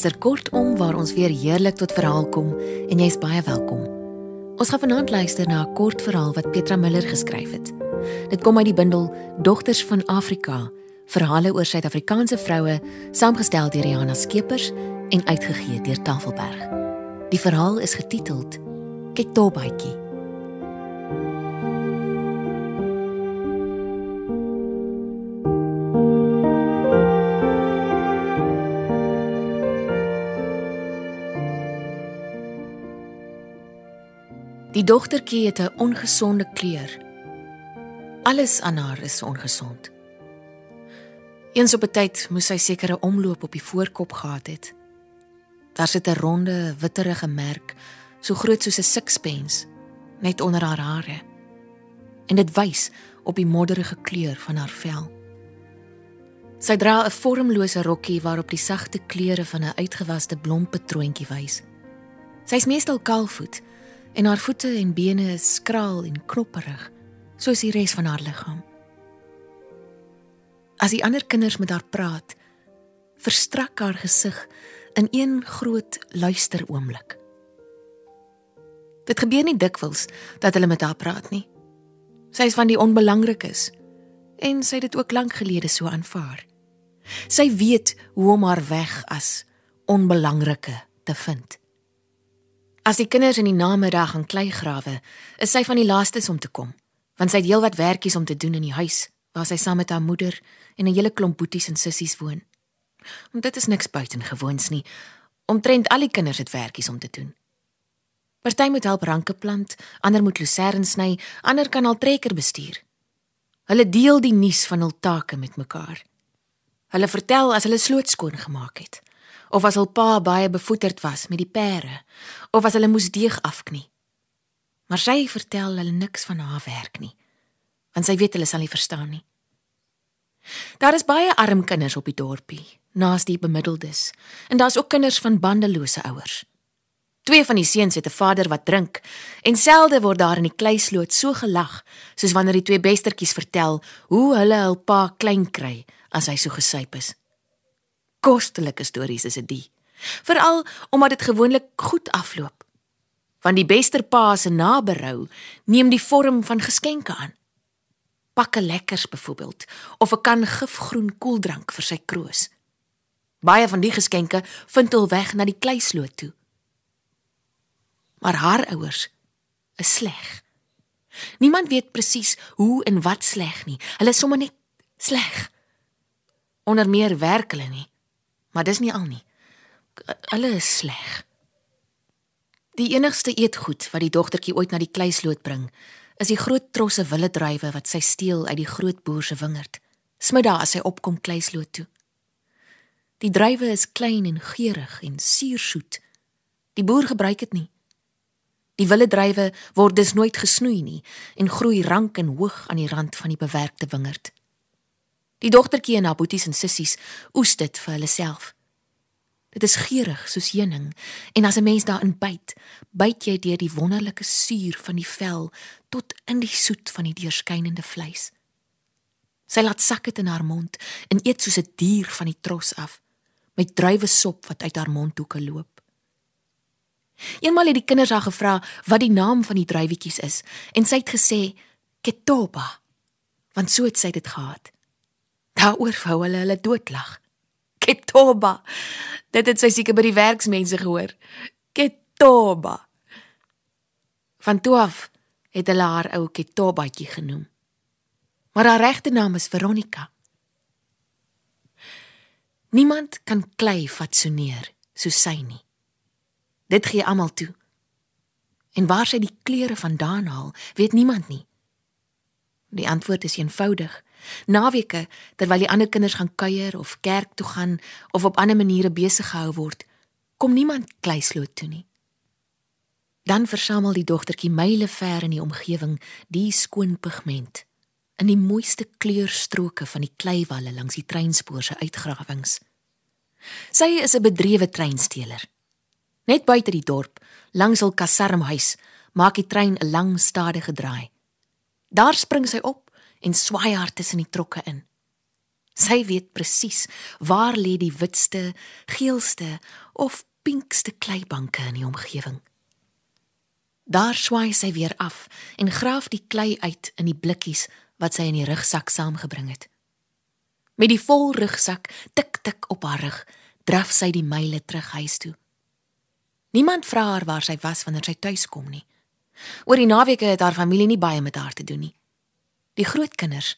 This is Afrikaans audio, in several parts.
luister kortom waar ons weer heerlik tot verhaal kom en jy's baie welkom. Ons gaan vanaand luister na 'n kort verhaal wat Petra Miller geskryf het. Dit kom uit die bundel Dogters van Afrika, verhale oor Suid-Afrikaanse vroue, saamgestel deur Rihanna Skeepers en uitgegee deur Tafelberg. Die verhaal is getiteld Ketobaitjie. Die dogtertjie het 'n ongesonde kleur. Alles aan haar is ongesond. Eens op 'n tyd moes sy sekere omloop op die voorkop gehad het. Daar sit 'n ronde, witterige merk, so groot soos 'n sixpence, net onder haar hare. En dit wys op die modderige kleur van haar vel. Sy dra 'n vormlose rokkie waarop die sagte kleure van 'n uitgewaste blom patroontjie wys. Sy's meestal kaalvoet en haar voete en bene is skraal en knopperig soos die res van haar liggaam. As die ander kinders met haar praat, verstrak haar gesig in een groot luisteroomblik. Dit gebeur nie dikwels dat hulle met haar praat nie. Sy is van die onbelangrikes en sy het dit ook lank gelede so aanvaar. Sy weet hoe om haar weg as onbelangrike te vind. As die kinders in die namiddag gaan klei grawe, is sy van die laastes om te kom, want sy het heelwat werkies om te doen in die huis waar sy saam met haar moeder en 'n hele klomp boeties en sissies woon. Want dit is niks buitengewoons nie. Omtrent al die kinders het werkies om te doen. Party moet help ranke plant, ander moet lucerne sny, ander kan al trekker bestuur. Hulle deel die nuus van hul take met mekaar. Hulle vertel as hulle sloot skoon gemaak het of as hul pa baie bevoeterd was met die pere of as hulle moes deeg afknie. Maar sy vertel hulle niks van haar werk nie, want sy weet hulle sal nie verstaan nie. Daar is baie arm kinders op die dorpie, naas die bemiddeldes, en daar's ook kinders van bandelose ouers. Twee van die seuns het 'n vader wat drink, en selde word daar in die kleisloot so gelag soos wanneer die twee bestertjies vertel hoe hulle hul pa klein kry as hy so gesuip is kostelike stories is dit die. Veral omdat dit gewoonlik goed afloop. Want die bester pa se naberou neem die vorm van geskenke aan. Pakke lekkers byvoorbeeld of 'n kan gifgroen koeldrank vir sy kroos. Baie van die geskenke vind hul weg na die kleisloot toe. Maar haar ouers is sleg. Niemand weet presies hoe en wat sleg nie. Hulle is sommer net sleg. Onder meer werk hulle nie. Maar dis nie al nie. Hulle is sleg. Die enigste eetgoed wat die dogtertjie ooit na die kleisloot bring, is die groot trosse wille druiwe wat sy steel uit die groot boer se wingerd. Smiddag as sy opkom kleisloot toe. Die druiwe is klein en geurig en suursoet. Die boer gebruik dit nie. Die wille druiwe word dus nooit gesnoei nie en groei rank en hoog aan die rand van die bewerkte wingerd. Die dogtertjie en haar boeties en sissies oes dit vir hulle self. Dit is geurig soos heuning en as 'n mens daarin byt, byt jy deur die wonderlike suur van die vel tot in die soet van die deurskynende vleis. Sy laat sak dit in haar mond en eet soos 'n dier van die tros af met druiwe sop wat uit haar mondhoeke loop. Eenmal het die kinders haar gevra wat die naam van die druiwetjies is en sy het gesê Ketoba want so het sy dit gehad. Daaroor wou hulle hulle doodlag. Ketoba. Dit het sy seker by die werksmense gehoor. Ketoba. Van toe af het hulle haar ou Ketobaatjie genoem. Maar haar regte naam is Veronica. Niemand kan klei fatsoeneer so sy nie. Dit gee almal toe. En waar sy die klere vandaan haal, weet niemand nie. Die antwoord is eenvoudig. Naweke terwyl die ander kinders gaan kuier of kerk toe gaan of op ander maniere besig gehou word, kom niemand kleisloot toe nie. Dan versamel die dogtertjie myle ver in die omgewing die skoon pigment in die mooiste kleurstroke van die kleiwalle langs die treinspoor se uitgrawings. Sy is 'n bedrewe treinsteeler. Net buite die dorp, langs hul kasarmhuis, maak die trein 'n lang stadige draai. Daar spring sy op en swaai haar tussen die trokke in. Sy weet presies waar lê die witste, geelste of pinkste kleibanke in die omgewing. Daar swaai sy weer af en graaf die klei uit in die blikkies wat sy in die rugsak saamgebring het. Met die vol rugsak tik tik op haar rug, draf sy die myle terug huis toe. Niemand vra haar waar sy was wanneer sy tuis kom nie. Oor die naweke het haar familie nie baie met haar te doen nie. Die grootkinders,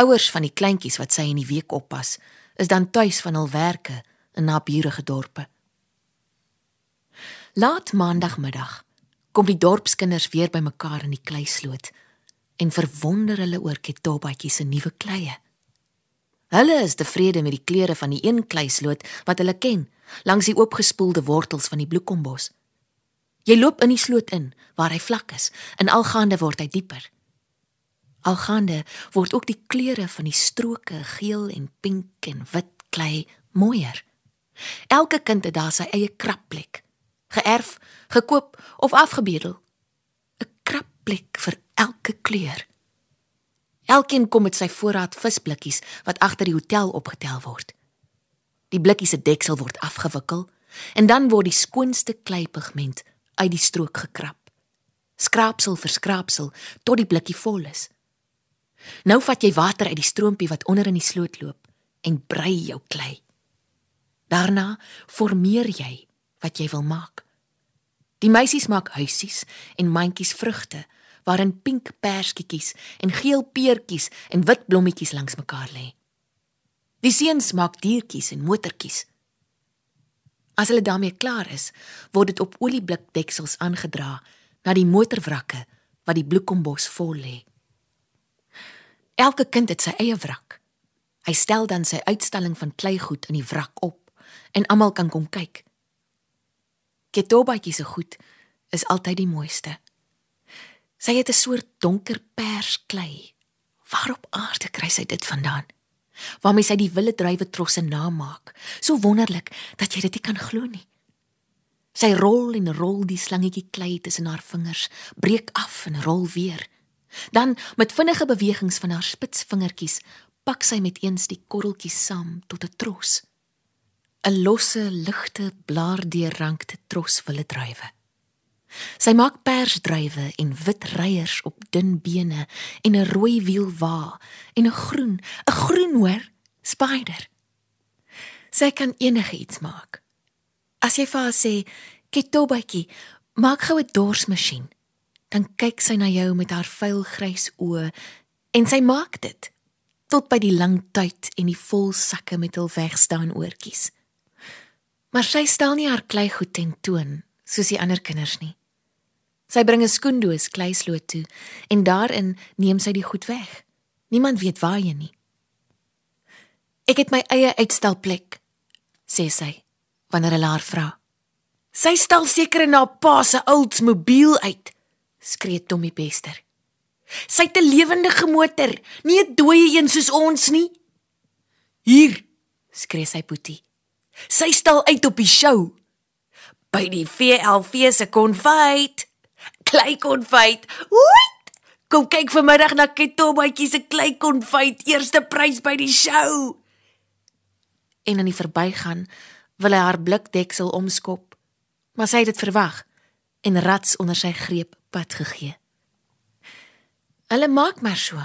ouers van die kleintjies wat sy in die week oppas, is dan tuis van hul werke in naburige dorpe. Laat maandagmiddag kom die dorpskinders weer bymekaar in die kleisloot en verwonder hulle oor Ketobatjie se nuwe kleie. Hulle is tevrede met die kleure van die een kleisloot wat hulle ken, langs die oopgespoelde wortels van die bloekombos. Jy loop in die sloot in waar hy vlak is en algaande word hy dieper. Algaande word ook die kleure van die stroke geel en pink en wit klei mooier. Elke kind het daar sy eie krapplek, geërf, gekoop of afgebedel. 'n Krapplek vir elke kleur. Elkeen kom met sy voorraad visblikkies wat agter die hotel opgetel word. Die blikkies se deksel word afgewikkel en dan word die skoonste kleipigment uit die strook gekrap. Skraapsel vir skraapsel tot die blikkie vol is. Nou vat jy water uit die stroompie wat onder in die sloot loop en brei jou klei. Daarna formeer jy wat jy wil maak. Die meisies maak huisies en mandjies vrugte waarin pink perskietjies en geel peertjies en wit blommetjies langs mekaar lê. Die seuns maak diertjies en motortjies. As hulle daarmee klaar is, word dit op olieblikdeksels aangedra na die motorwrakke wat die bloekombos vol lê. Elke kind het sy eie wrak. Hy stel dan sy uitstalling van kleigoed in die wrak op en almal kan kom kyk. Ketobatjie se goed is altyd die mooiste. Sy het 'n soort donker pers klei. Waarop aarde kry sy dit vandaan? Waarmee sy die wille druiwe trosse namaak. So wonderlik dat jy dit nie kan glo nie. Sy rol en rol die slangetjie klei tussen haar vingers, breek af en rol weer. Dan met vinnige bewegings van haar spitsvingertjies pak sy met eens die korreltjies saam tot 'n tros. 'n Losse, ligte, blaardeurrankte tros wille druiwe. Sy maak persdruiwe en wit reiers op dun bene en 'n rooi wiel wa en 'n groen, 'n groen hoor, spider. Sy kan enige iets maak. As jy vir haar sê, "Ketobatjie, maak gou 'n dorsmasjien." Dan kyk sy na jou met haar vuil grys oë en sy maak dit tot by die lang tyd en die vol sakke met hul wegstaan oortjies. Maar sy stel nie haar klei goed ten toon soos die ander kinders nie. Sy bring 'n skoendoos kleisloot toe en daarin neem sy die goed weg. Niemand weet waar hy nie. Ek het my eie uitstalplek, sê sy wanneer hulle haar vra. Sy stal seker haar pa se Oldsmobile uit, skree Tommy Bester. Sy het 'n lewende motor, nie 'n dooie een soos ons nie. Hier, skree sy Boetie. Sy stal uit op die show by die VLV se konfyt kleikonfyt. Oei! Kom kyk vanmiddag na Ketobatjie se kleikonfyt, eerste prys by die show. En in die verbygaan wil hy haar blikdeksel omskop, maar sy het dit verwag en rats onder sy greep pad gegee. Hulle maak maar so.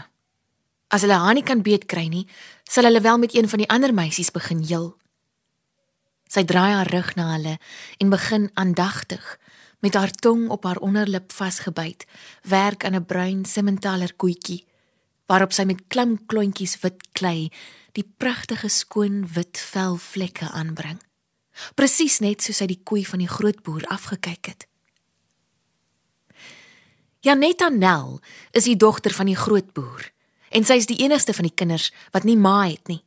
As hulle haar nie kan beet kry nie, sal hulle wel met een van die ander meisies begin heel. Sy draai haar rug na hulle en begin aandagtig met haar tong op haar onderlip vasgebyt, werk aan 'n bruin simmentaler koetjie waarop sy met klim klontjies wit klei die pragtige skoon wit velvlekke aanbring. Presies net soos hy die koei van die grootboer afgekyk het. Janetta Nel is die dogter van die grootboer en sy is die enigste van die kinders wat nie ma het nie.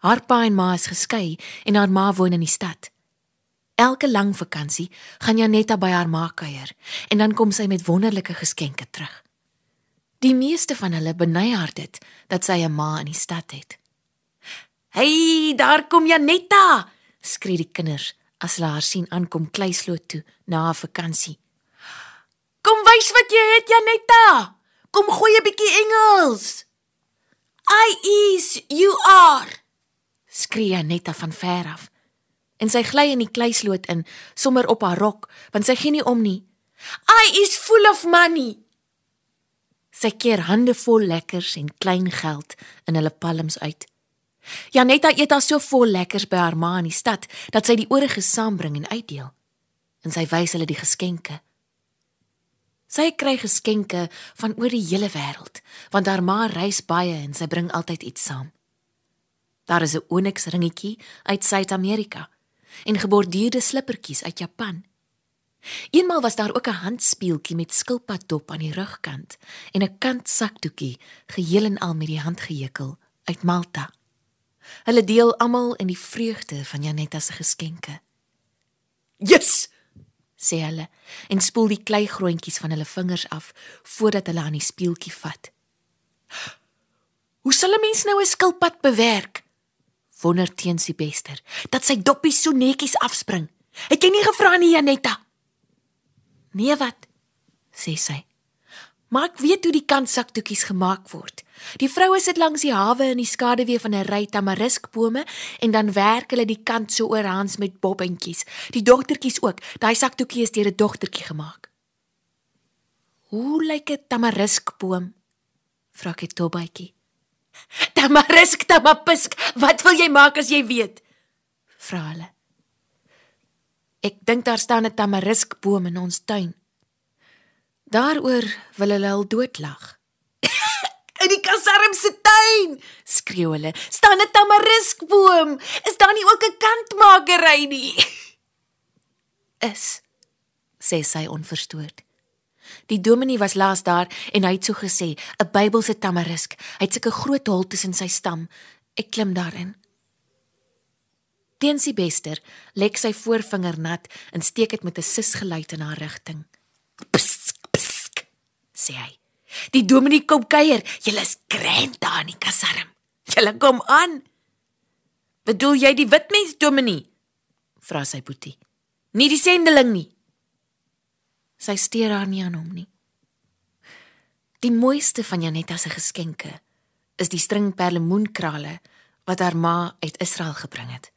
Haar pa en ma is geskei en haar ma woon in die stad. Elke lang vakansie gaan Janetta by haar ma kuier en dan kom sy met wonderlike geskenke terug. Die meeste van hulle beny haar dit dat sy 'n ma in die stad het. "Hey, daar kom Janetta!" skree die kinders as hulle haar sien aankom kleisloot toe na haar vakansie. "Kom wys wat jy het, Janetta! Kom gooi 'n bietjie Engels." "I is you are," skree Janetta van ver af. En sy gly in die kleisloot in, sommer op haar rok, want sy gee nie om nie. I is full of money. Sy keer hande vol lekkers en klein geld in hulle palms uit. Janetta eet al so vol lekkers by haar ma in die stad dat sy die oorige saambring en uitdeel. En sy wys hulle die geskenke. Sy kry geskenke van oor die hele wêreld, want haar ma reis baie en sy bring altyd iets saam. Daar is 'n onyx ringetjie uit Suid-Amerika en geborduurde slippertjies uit Japan. Eenmal was daar ook 'n handspieeltjie met skilpaddop aan die rugkant en 'n kant sakdoekie geheel en al met die hand gehekel uit Malta. Hulle deel almal in die vreugde van Janetta se geskenke. "Yes!" Sê hulle en spoel die kleigroontjies van hulle vingers af voordat hulle aan die speeltjie vat. "Hoe sal 'n mens nou 'n skilpad bewerk?" wonder teens die bester, dat sy doppies so netjies afspring. "Het jy nie gevra nie, Janetta?" "Nee wat?" sê sy. "Maar ek weet hoe die kantsakdoekies gemaak word. Die vroue sit langs die hawe in die skaduwee van 'n ry tamariskbome en dan werk hulle die kant so oorhands met bobbentjies. Die dogtertjies ook. Daai sakdoekie is deur 'n dogtertjie gemaak." "Hoe lyk 'n tamariskboom?" vra ek Tobaitjie. "Tamarisk, tamapisk, wat wil jy maak as jy weet?" vra hulle. Ek dink daar staan 'n tamariskboom in ons tuin. Daaroor wil hulle al doodlag. in die kasarm se tuin, skreeu hulle. Staan 'n tamariskboom. Is daar nie ook 'n kantmakery nie? Is sê sy onverstoord. Die dominee was laas daar en hy het so gesê, 'n Bybelse tamarisk. Hy het sulke groot hol tussen sy stam. Ek klim daarin. Teens die bester lek sy voorvinger nat en steek dit met 'n sisgeluid in haar rigting. Psk, sê hy. Die dominee kom kuier. Julle is grand daar in die kasarm. Julle kom aan. Bedoel jy die wit mens dominee? Vra sy boetie. Nie die sendeling nie. Sy steur haar nie aan hom nie. Die mooiste van Janetta se geskenke is die string perlemoenkrale wat haar ma uit Israel gebring het.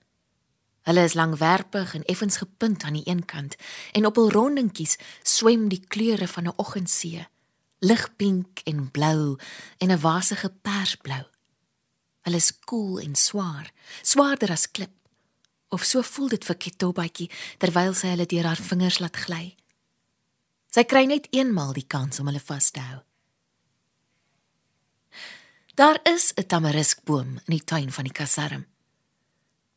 Hulle is langwerpig en effens gepunt aan die een kant en op hul rondingkies swem die kleure van 'n oggendsee, ligpink en blou en 'n wasige persblou. Hulle is koel en swaar, swaarder as klip. Of so voel dit vir Ketobaitjie terwyl sy hulle deur haar vingers laat gly. Sy kry net eenmal die kans om hulle vas te hou. Daar is 'n tamariskboom in die tuin van die kasarm.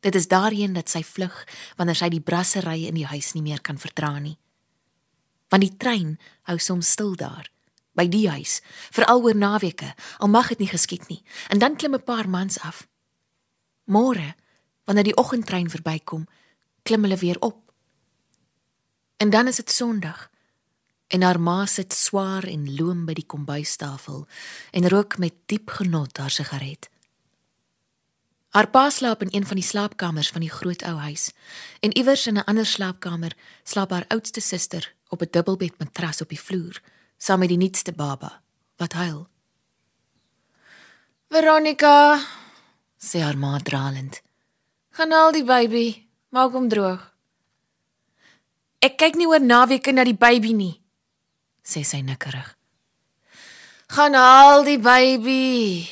Dit is daarheen dat sy vlug wanneer sy die brassery in die huis nie meer kan verdra nie. Want die trein hou soms stil daar by die huis, veral oor naweke, al mag dit nie geskied nie. En dan klim 'n paar mans af. Môre, wanneer die oggendtrein verbykom, klim hulle weer op. En dan is dit Sondag. En haar ma sit swaar en loom by die kombuistafel en rook met diep genot haar sigaret. Haar pa slaap in een van die slaapkamers van die groot ou huis en iewers in 'n ander slaapkamer slaap haar oudste suster op 'n dubbelbed matras op die vloer saam met die nuutste baba wat huil. Veronica sê haar ma dralend. Gaan al die baby, maak hom droog. Ek kyk nie oor naweke na die baby nie, sê sy nikkerig. Gaan al die baby,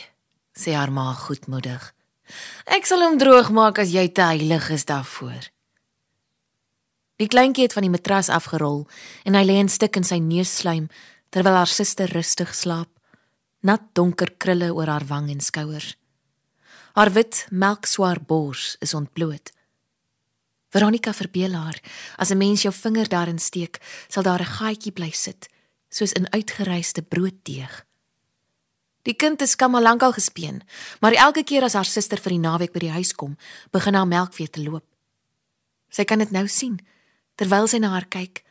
sê haar ma goedmoedig. Ek sal hom droog maak as jy te heilig is daarvoor. Die kleintjie het van die matras afgerol en hy lê in stik in sy neusslaim terwyl haar suster rustig slaap. Nat donker krulle oor haar wang en skouers. Haar wit melkswaar bors is ontbloot. Veronica verbeel haar, as 'n mens jou vinger daarin steek, sal daar 'n gaatjie bly sit, soos 'n uitgeryste brooddeeg. Die kind is skam al lankal gespeen, maar elke keer as haar suster vir die naweek by die huis kom, begin haar melk weer te loop. Sy kan dit nou sien terwyl sy na haar kyk,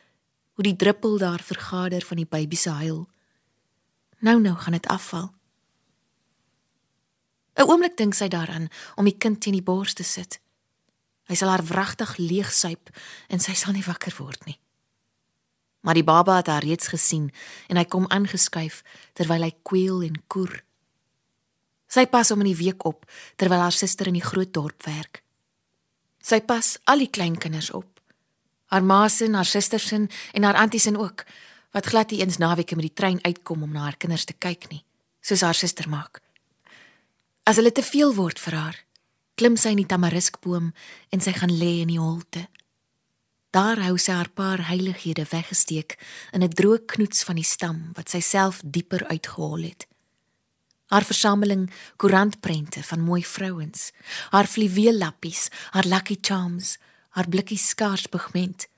hoe die druppel daar vergader van die baby se huil. Nou nou gaan dit afval. 'n Oomblik dink sy daaraan om die kind teen die bors te sit. Hy sal haar wragtig leegsuip en sy sal nie wakker word nie maar die baba het haar reeds gesien en hy kom aangeskuif terwyl hy kweel en koer. Sy pas om in die week op terwyl haar suster in die groot dorp werk. Sy pas al die kleinkinders op. Haar ma se, haar susters se en haar aunties se ook wat glad nie eens naweke met die trein uitkom om na haar kinders te kyk nie, soos haar suster maak. As hulle te veel word vir haar, klim sy in die tamariskboom en sy gaan lê in die holte. Daar hou sy haar paar heilighede weggesteek in 'n droë knoets van die stam wat sy self dieper uitgehol het. Haar versameling koerantprente van mooi vrouens, haar fluweellappies, haar lucky charms, haar blikkie skaars pigment.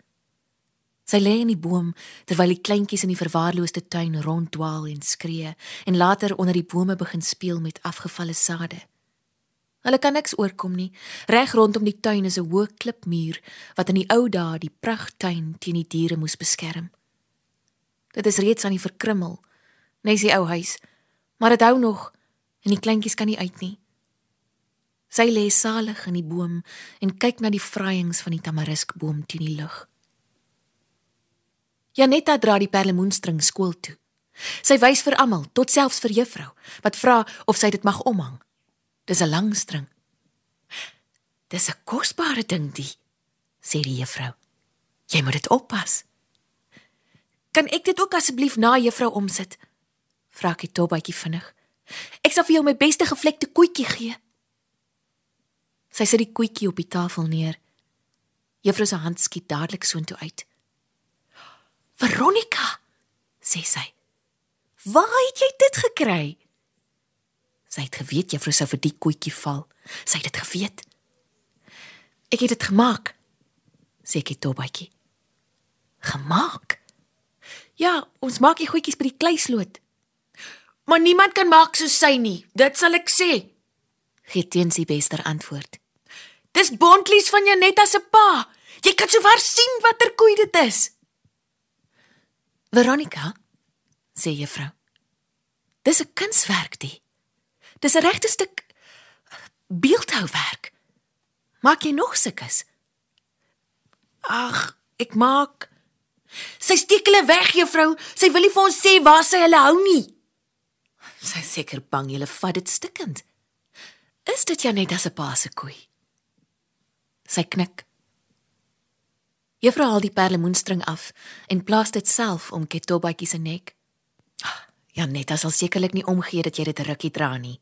Sy lê in die boom terwyl die kleintjies in die verwaarloosde tuin ronddwaal en skree en later onder die bome begin speel met afgevalle sade. Hulle kan niks oorkom nie. Reg rondom die tuin is 'n hoë klipmuur wat in die ou dae die pragttuin teen die diere moes beskerm. Dit is reeds aan die verkrummel, nes die ou huis maar dit hou nog en die kleintjies kan nie uit nie. Sy lê salig in die boom en kyk na die vraaiings van die tamariskboom teen die lug. Janetta dra die perlemoenstring skool toe. Sy wys vir almal, tot selfs vir juffrou, wat vra of sy dit mag omhang. Dis 'n lang string. Dis 'n kosbare ding die, sê die juffrou. Jy moet dit oppas. Kan ek dit ook asseblief na juffrou omsit? vra ek Tobatjie vinnig. Ek sal vir jou my beste gevlekte koetjie gee. Sy sit die koetjie op die tafel neer. Juffrou se hand skiet dadelik soontoe uit. Veronica, sê sy. Waar het jy dit gekry? Sy het geweet juffrou sou vir die koetjie val. Sy het dit geweet. Ek het dit gemaak, sê ek Tobatjie. Gemaak? Ja, ons maak die goedjies by die kleisloot. Maar niemand kan maak soos sy nie. Dit sal ek sê. Gee teens die bester antwoord. Dis Bontlies van Janetta se pa. Jy kan sowaar sien watter koei dit is. Veronica, sê juffrou. Dis 'n kunswerk die. Dis 'n regte stuk beeldhouwerk. Maak jy nog sulkes? Ag, ek maak. Sy steek hulle weg, juffrou. Sy wil nie vir ons sê waar sy hulle hou nie. Sy seker bang jy vat dit stikkend. Is dit Janetta se pa se koei? Sy knik. Juffrou haal die perlemoenstring af en plaas dit self om Ketobatjie se nek. Janetta sal sekerlik nie omgee dat jy dit rukkie dra nie,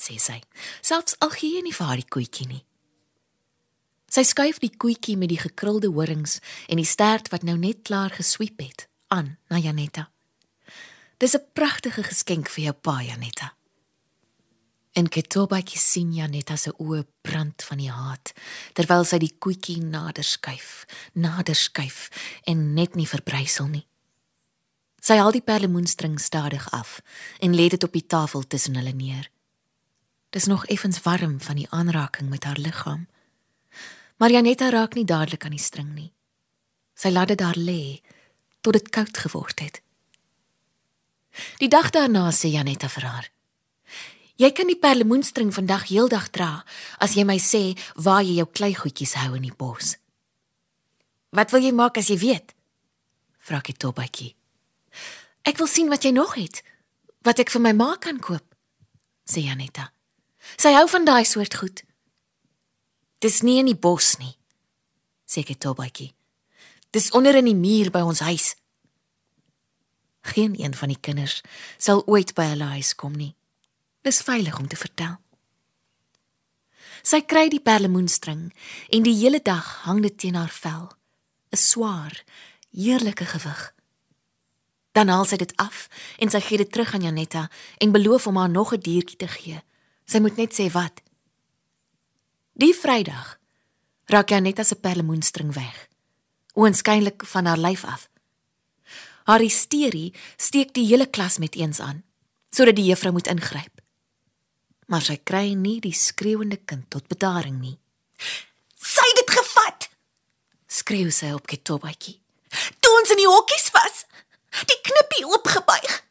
sê sy. Selfs al gee jy nie vir haar die koetjie nie. Sy skuif die koetjie met die gekrulde horings en die stert wat nou net klaar gesweep het aan na Janetta. Dis 'n pragtige geskenk vir jou pa, Janetta. En Ketobatjie sien Janetta se oë brand van die haat terwyl sy die koetjie nader skuif, nader skuif en net nie verbrysel nie. Sy haal die perlemoenstring stadig af en lê dit op die tafel tussen hulle neer. Dis nog effens warm van die aanraking met haar liggaam. Maar Janetta raak nie dadelik aan die string nie. Sy laat dit daar lê tot dit koud geword het. Die dag daarna sê Janetta vir haar: "Jy kan die perlemoenstring vandag heeldag dra as jy my sê waar jy jou kleigoedjies hou in die bos." "Wat wil jy maak as jy weet?" vra ek Tobatjie. "Ek wil sien wat jy nog het, wat ek vir my ma kan koop," sê Janetta. "Sy hou van daai soort goed." "Dis nie in die bos nie," sê ek Tobatjie. "Dis onder in die muur by ons huis." Geen een van die kinders sal ooit by hulle huis kom nie. Dis veilig om te vertel. Sy kry die perlemoenstring en die hele dag hang dit teen haar vel, 'n swaar, heerlike gewig. Dan haal sy dit af en sy gee dit terug aan Janetta en beloof om haar nog 'n diertjie te gee. Sy moet net sê wat. Die Vrydag raak Janetta se perlemoenstring weg. Oënskynlik van haar lyf af. Haar hysterie steek die hele klas met eens aan, sodat die juffrou moet ingryp. Maar sy kry nie die skreeuende kind tot bedaring nie. "Sy het dit gevat!" skreeu sy op Ketobatjie. "Toe ons in die hokkies was, die knippie oopgebuig.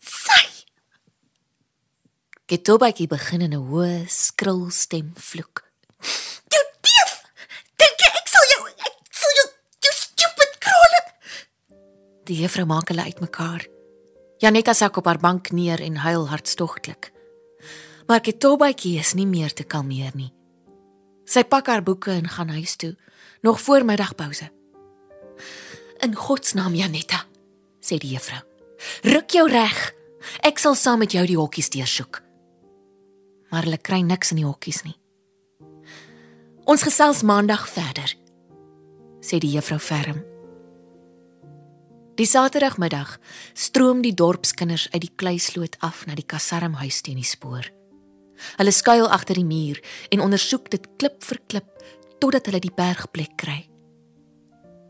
Sy!" Ketobatjie begin in 'n hoë, skril stem vloek. Die juffrou maak hulle uitmekaar. Janetta sak op haar bank neer en huil hartstogtelik. Maar Ketobaitjie is nie meer te kalmeer nie. Sy pak haar boeke en gaan huis toe, nog voor middagpouse. In God se naam, Janetta, sê die juffrou. Ruk jou reg. Ek sal saam met jou die hokkies deursoek. Maar hulle kry niks in die hokkies nie. Ons gesels maandag verder, sê die juffrou ferm. Die Saterdagmiddag stroom die dorpskinders uit die kleisloot af na die kasarmhuis teen die spoor. Hulle skuil agter die muur en ondersoek dit klip vir klip totdat hulle die bergplek kry.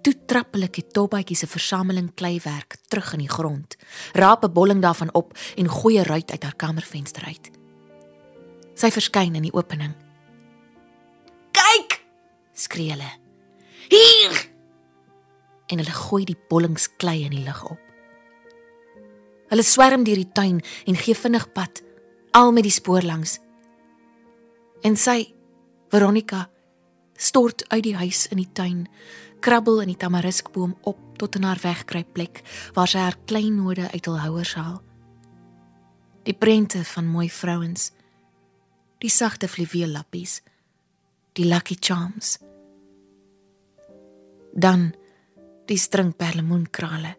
Toe trap hulle Ketobaitjie se versameling kleiwerk terug in die grond, raap 'n bolling daarvan op en gooi 'n ruit uit haar kamervenster uit. Sy verskyn in die opening. "Kyk!" skree hulle. "Hier!" en hulle gooi die bollings klei in die lug op. Hulle swerm deur die tuin en gee vinnig pad, al met die spoor langs. En sy, Veronica, stort uit die huis in die tuin, krabbel in die tamariskboom op tot in haar wegkruipplek waar sy haar kleinode uit hul houers haal. Die prente van mooi vrouens, die sagte fluweellappies, die lucky charms. Dan die string perlemoenkrale.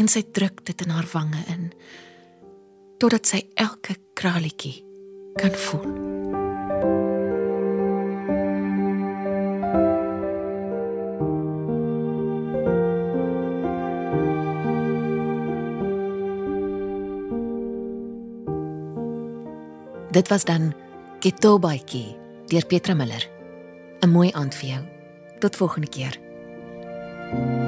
En sy druk dit in haar wange in totdat sy elke kraletjie kan voel. Dit was dan Ketobaitjie deur Petra Miller. 'n Mooi aand vir jou. Tot volgende keer. thank you